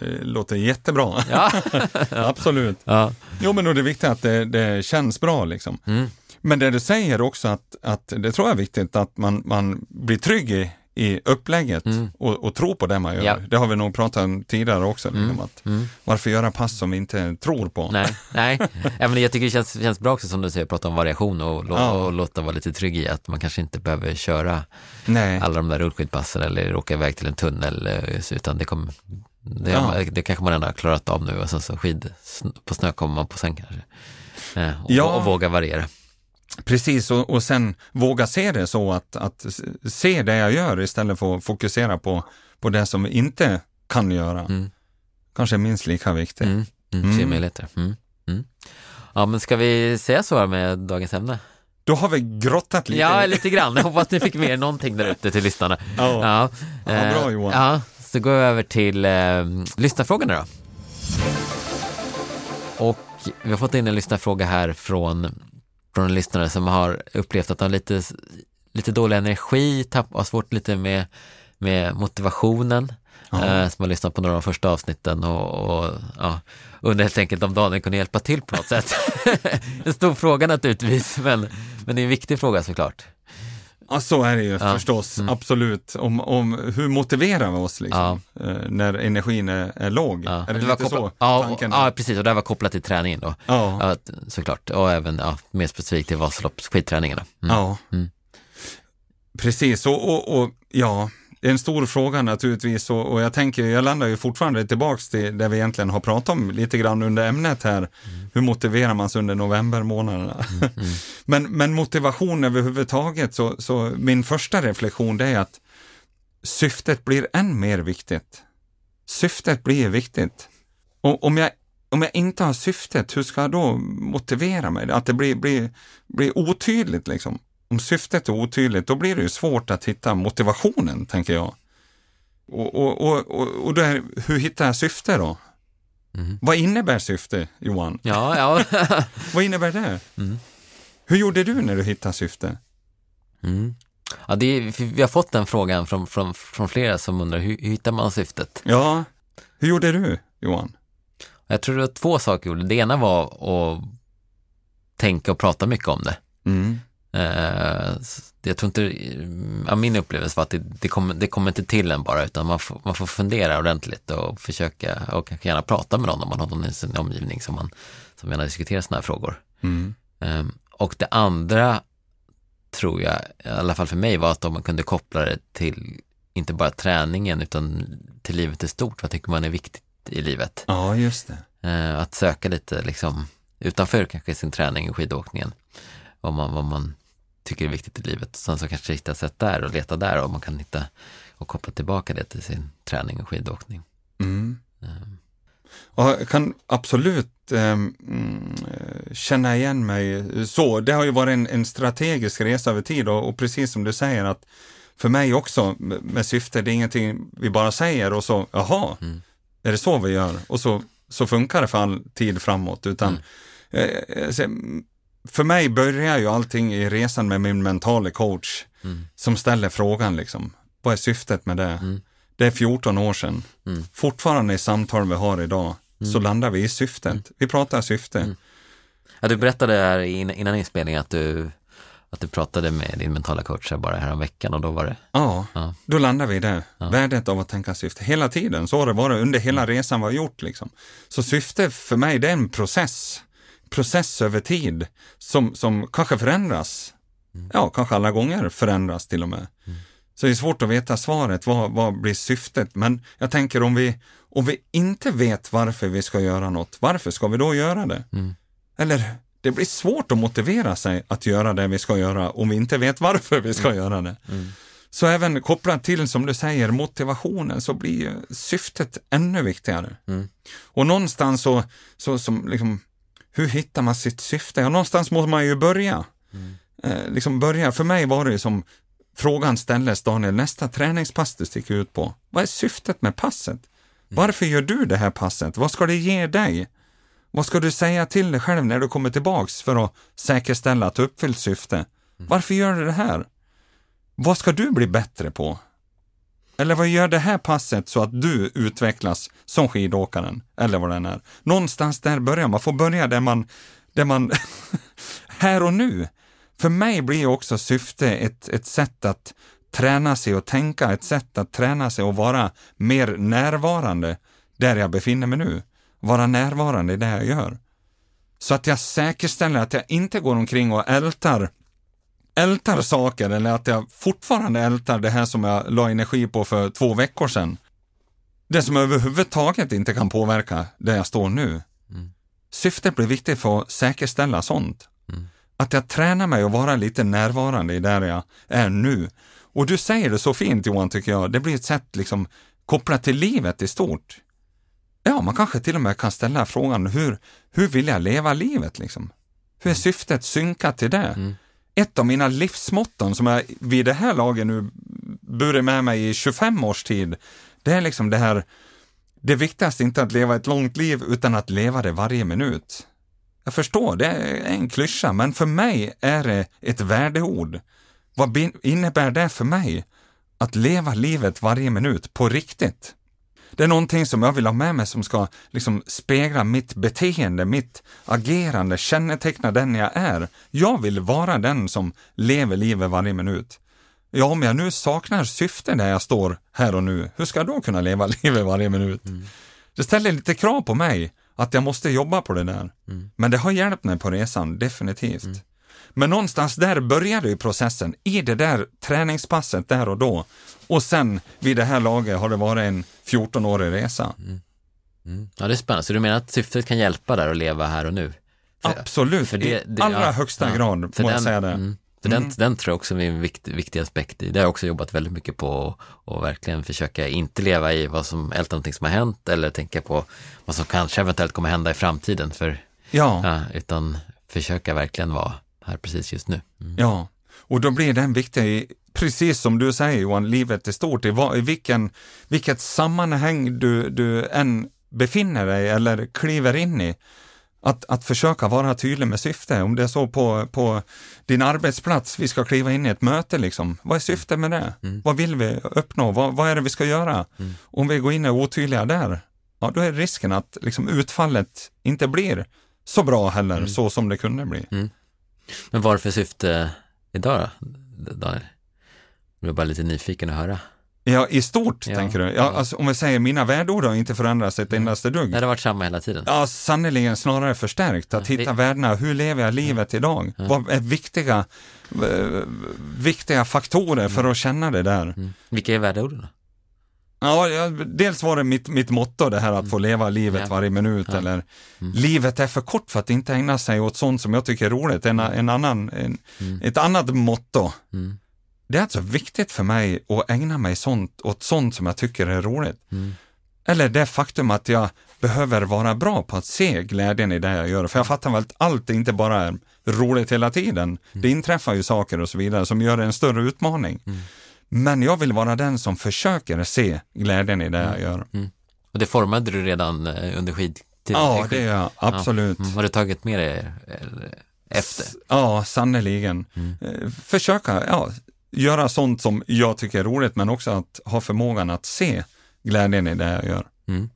Det låter jättebra. Ja, <laughs> Absolut. ja. Jo, men då är det viktigt att det, det känns bra liksom. Mm. Men det du säger också att, att det tror jag är viktigt att man, man blir trygg i, i upplägget Mm. och, och tror på det man gör. Ja. Det har vi nog pratat om tidigare också. Liksom, att Mm. Varför göra pass som vi inte tror på? Nej, nej. <laughs> men jag tycker det känns, känns bra också som du säger, prata om variation och, Ja. och låta vara lite trygg i att man kanske inte behöver köra Nej. alla de där rullskidpassen eller åka iväg till en tunnel eh, utan det kommer det, Ja. det kanske man redan har klarat av nu och sen så skid på snö kommer man på sen kanske. Eh, och, Ja. och våga variera. Precis, och, och sen våga se det så att, att se det jag gör istället för att fokusera på, på det som vi inte kan göra. Mm. Kanske minst lika viktigt. Mm. Mm. Mm. Se möjligheter. Mm. Mm. Ja men ska vi säga så här med dagens ämne? Då har vi grottat lite. Ja, lite grann. Jag hoppas ni fick med er någonting där ute till lyssnarna. Ja. Ja, Ja, eh, bra, Johan. Ja, så går vi över till eh, lyssnarfrågorna då. Och vi har fått in en lyssnarfråga här från, från lyssnare som har upplevt att han har lite, lite dålig energi, tapp, har svårt lite med, med motivationen. Eh, som har lyssnat på några av de första avsnitten och, och ja, undrar helt enkelt om Daniel kunde hjälpa till på något sätt. <laughs> en stor fråga naturligtvis, men, men det är en viktig fråga såklart. Ja, så är det ju Ja. förstås, Mm. absolut. Om, om hur motiverar vi oss liksom, eh, när energin är, är låg? Ja, är det, det lite så kopplat, ja, och- tanken? ja, precis, och det här var kopplat till träningen då. ja. Ja, såklart. Och även ja, mer specifikt till Vasaloppsskidträningarna. Mm. ja. Mm. Precis, och, och, och ja, det är en stor fråga naturligtvis och, och jag tänker, jag landar ju fortfarande tillbaks till det vi egentligen har pratat om lite grann under ämnet här. Hur motiverar man sig under novembermånaderna? <laughs> men, men motivation överhuvudtaget, så, så min första reflektion det är att syftet blir än mer viktigt. Syftet blir viktigt. Och om jag, om jag inte har syftet, hur ska jag då motivera mig? Att det blir, blir, blir otydligt liksom. Om syftet är otydligt, då blir det ju svårt att hitta motivationen, tänker jag. Och, och, och, och, då är, hur hittar jag syfte då? Mm. Vad innebär syfte, Johan? Ja, ja. <laughs> Vad innebär det? Mm. Hur gjorde du när du hittade syfte? Mm. ja det är, vi har fått den frågan från, från, från flera som undrar hur, hur hittar man syftet? Ja, hur gjorde du, Johan? Jag tror det var två saker. Det ena var att tänka och prata mycket om det. Mm. Eh, jag tror inte, ja, min upplevelse var att det, det, kommer, det kommer inte till en bara utan man får, man får fundera ordentligt och försöka och kanske gärna prata med någon om man har någon i sin omgivning som man som gärna diskuterar sådana här frågor. Mm. Ehm, och det andra tror jag, i alla fall för mig, var att om man kunde koppla det till inte bara träningen utan till livet i stort. Vad tycker man är viktigt i livet? Ja, just det. Eh, att söka lite liksom utanför kanske sin träning och skidåkningen. Vad man, vad man tycker är viktigt i livet. Sen så kanske hitta sätt där och leta där och man kan hitta och koppla tillbaka det till sin träning och skidåkning. Mm. Och jag kan absolut um, känna igen mig så. Det har ju varit en, en strategisk resa över tid och, och, precis som du säger att för mig också med syfte, det är ingenting vi bara säger och så, jaha, mm. är det så vi gör? Och så, så funkar det för all tid framåt, utan mm. eh, för mig börjar ju allting i resan med min mentala coach mm. som ställer frågan liksom, vad är syftet med det? Mm. Det är 14 år sedan. Mm. Fortfarande i samtal vi har idag så mm. landar vi i syftet. Mm. Vi pratar syfte. Mm. Ja, du berättade här innan inspelningen att du, att du pratade med din mentala coach bara här veckan och då var det? Ja, ja. då landar vi i det. Ja. Värdet av att tänka syfte. Hela tiden, så har det varit under hela resan vi har gjort. Liksom. Så syfte för mig, det är en process process över tid som, som kanske förändras. Mm. Ja, kanske alla gånger förändras till och med. Mm. Så det är svårt att veta svaret, vad, vad blir syftet? Men jag tänker om vi, om vi inte vet varför vi ska göra något, varför ska vi då göra det? Mm. Eller det blir svårt att motivera sig att göra det vi ska göra om vi inte vet varför vi ska mm. göra det. Mm. Så även kopplat till, som du säger, motivationen så blir syftet ännu viktigare. Mm. Och någonstans så, så som liksom, hur hittar man sitt syfte? Ja, någonstans måste man ju börja. Mm. Eh, liksom börja. För mig var det ju som frågan ställdes, Daniel, nästa träningspass du sticker ut på. Vad är syftet med passet? Mm. Varför gör du det här passet? Vad ska det ge dig? Vad ska du säga till dig själv när du kommer tillbaks för att säkerställa att du uppfyllt syfte? Mm. Varför gör du det här? Vad ska du bli bättre på? Eller vad gör det här passet så att du utvecklas som skidåkaren? Eller vad den är. Någonstans där börjar man. får börja där man, där man <laughs> här och nu. För mig blir också syfte ett, ett sätt att träna sig och tänka, ett sätt att träna sig och vara mer närvarande där jag befinner mig nu. Vara närvarande i det jag gör. Så att jag säkerställer att jag inte går omkring och ältar ältar saker eller att jag fortfarande ältar det här som jag la energi på för två veckor sedan. Det som överhuvudtaget inte kan påverka där jag står nu. Mm. Syftet blir viktigt för att säkerställa sånt. Mm. Att jag tränar mig att vara lite närvarande i där jag är nu. Och du säger det så fint Johan, tycker jag. Det blir ett sätt liksom kopplat till livet i stort. Ja, man kanske till och med kan ställa frågan, hur, hur vill jag leva livet liksom? Hur är mm. syftet synkat till det? Mm ett av mina livsmotton som jag vid det här laget nu burit med mig i 25 års tid, det är liksom det här, det viktigaste är inte att leva ett långt liv utan att leva det varje minut. Jag förstår, det är en klyscha, men för mig är det ett värdeord. Vad innebär det för mig? Att leva livet varje minut på riktigt. Det är någonting som jag vill ha med mig som ska liksom spegla mitt beteende, mitt agerande, känneteckna den jag är. Jag vill vara den som lever livet varje minut. Ja, om jag nu saknar syfte där jag står här och nu, hur ska jag då kunna leva <laughs> livet varje minut? Mm. Det ställer lite krav på mig att jag måste jobba på det där. Mm. Men det har hjälpt mig på resan, definitivt. Mm. Men någonstans där började ju processen, i det där träningspasset där och då. Och sen vid det här laget har det varit en 14-årig resa. Mm. Mm. Ja, det är spännande. Så du menar att syftet kan hjälpa där att leva här och nu? För, Absolut, för det, det, i allra ja, högsta ja, grad må den, jag säga det. Mm, för den, mm. den tror jag också är en viktig, viktig aspekt i. Det har jag också jobbat väldigt mycket på och verkligen försöka inte leva i vad som, älta någonting som har hänt eller tänka på vad som kanske eventuellt kommer hända i framtiden. För, ja. ja utan försöka verkligen vara här precis just nu. Mm. Ja, och då blir den viktig, precis som du säger Johan, livet är stort, i, i vilken, vilket sammanhang du, du än befinner dig eller kliver in i. Att, att försöka vara tydlig med syfte, om det är så på, på din arbetsplats, vi ska kliva in i ett möte liksom. Vad är syftet med det? Mm. Vad vill vi uppnå? Vad, vad är det vi ska göra? Mm. Om vi går in och är otydliga där, ja då är risken att liksom utfallet inte blir så bra heller, mm. så som det kunde bli. Men vad är det för syfte idag då, Daniel? Jag är bara lite nyfiken att höra. Ja, i stort ja, tänker du? Ja, ja. Alltså, om vi säger mina värdeord har inte förändrats ett endaste dugg. Det har varit samma hela tiden. Ja, sannerligen snarare förstärkt. Att hitta det... värdena, hur lever jag livet idag? Vad är viktiga, viktiga faktorer för mm. att känna det där? Mm. Vilka är värdeorden? Ja, ja, dels var det mitt, mitt motto det här att få leva livet Ja. varje minut eller livet är för kort för att inte ägna sig åt sånt som jag tycker är roligt. En, en annan, en, Ett annat motto. Mm. Det är alltså viktigt för mig att ägna mig sånt, åt sånt som jag tycker är roligt. Mm. Eller det faktum att jag behöver vara bra på att se glädjen i det jag gör. För jag fattar väl att allt inte bara är roligt hela tiden. Mm. Det inträffar ju saker och så vidare som gör det en större utmaning. Mm. Men jag vill vara den som försöker se glädjen i det jag gör. Och det formade du redan eh, under skidtiden? Ja, skid- det är jag absolut. Mm. Har du tagit med det eller, efter? Ja, sannerligen. Mm. Eh, Försöka ja, göra sånt som jag tycker är roligt, men också att ha förmågan att se glädjen i det jag gör. Mm.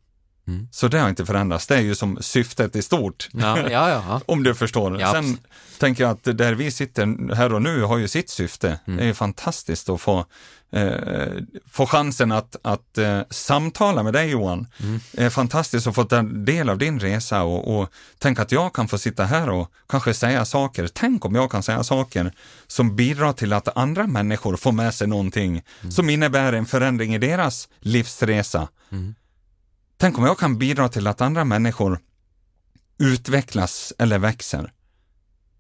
Mm. Så det har inte förändrats. Det är ju som syftet i stort. Ja, ja, ja. <laughs> Om du förstår. Ja, Sen tänker jag att där vi sitter här och nu har ju sitt syfte. Mm. Det är ju fantastiskt att få, eh, få chansen att, att eh, samtala med dig Johan. Mm. Det är fantastiskt att få ta del av din resa och, och tänk att jag kan få sitta här och kanske säga saker. Tänk om jag kan säga saker som bidrar till att andra människor får med sig någonting Mm. som innebär en förändring i deras livsresa. Mm. Tänk om jag kan bidra till att andra människor utvecklas eller växer.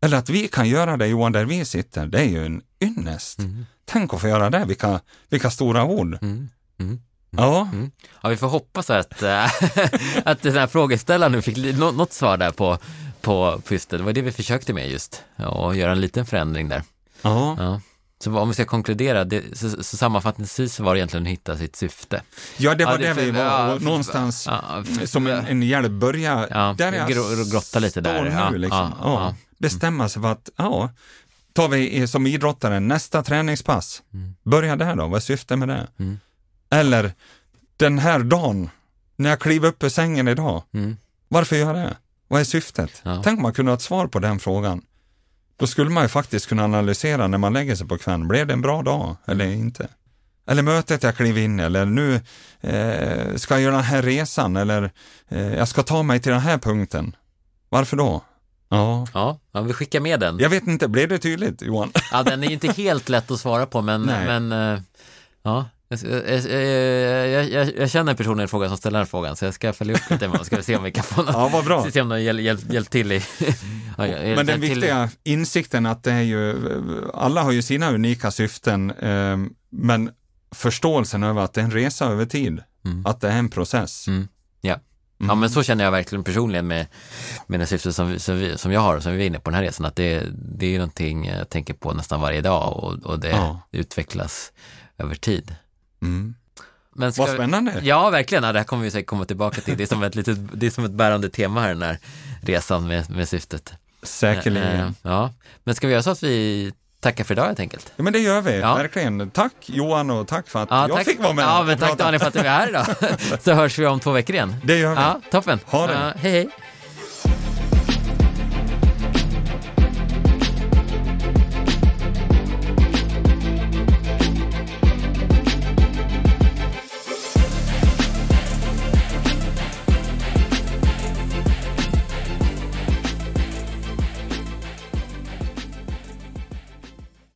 Eller att vi kan göra det Johan, där vi sitter. Det är ju en ynnest. Mm. Tänk att få göra det, vilka, vilka stora ord. Mm. Mm. Ja, Mm. Ja, vi får hoppas att, äh, <laughs> att den här frågeställaren nu fick nå- något svar där på, på, på just det. Det var det vi försökte med just, och göra en liten förändring där. ja. Ja. Så om vi ska konkludera, det, så, så sammanfattningsvis var det egentligen att hitta sitt syfte. ja det var Ja, det, det- vi var. ja, någonstans Ja, f- som en, en hjälp börja Ja, där jag gro- grotta lite där, nu. Liksom. ja. Bestämma sig för att, ja, tar vi som idrottare nästa träningspass. Mm. Börja där då, vad är syftet med det? Mm. Eller den här dagen, när jag kliver upp ur sängen idag, Mm. varför gör jag det? Vad är syftet? Tänk om man kunde ha ett svar på den frågan. Då skulle man ju faktiskt kunna analysera när man lägger sig på kvällen, blev det en bra dag eller inte? Eller mötet jag kliver in eller nu eh, ska jag göra den här resan, eller eh, jag ska ta mig till den här punkten. Varför då? Ja, Ja, ja, vi skickar med den. jag vet inte, blev det tydligt Johan? Ja, den är ju inte helt lätt att svara på, men, <laughs> Nej. men eh, ja. Jag, jag, jag, jag, känner personen i frågan som ställer den frågan, så jag ska följa upp lite med honom, ska vi se om vi kan få något, <laughs> Ja, vad bra. se om de hjälpt hjälp, hjälp till i... <laughs> ja, hjälp Men den till- viktiga insikten att det är ju, alla har ju sina unika syften, eh, men förståelsen över att det är en resa över tid, Mm. att det är en process. Mm. Ja. ja, men så känner jag verkligen personligen med, med det syftet som, som, vi, som jag har och som vi är inne på den här resan, att det, det är någonting jag tänker på nästan varje dag och, och det Ja. utvecklas över tid. Mm. Men ska Vad spännande. Ja, verkligen. Ja, det här kommer vi säkert komma tillbaka till. Det är som ett, litet, det är som ett bärande tema här, den här resan med, med syftet. Säkerligen. Eh, Ja, men ska vi göra så att vi tackar för idag helt enkelt? Ja, men det gör vi, Ja. verkligen. Tack Johan och tack för att Ja, jag tack. fick vara med Ja, men tack. Daniel för att du är här idag. <laughs> Så hörs vi om två veckor igen. Det gör vi. Ja, toppen. Ha det. Ja, hej, hej.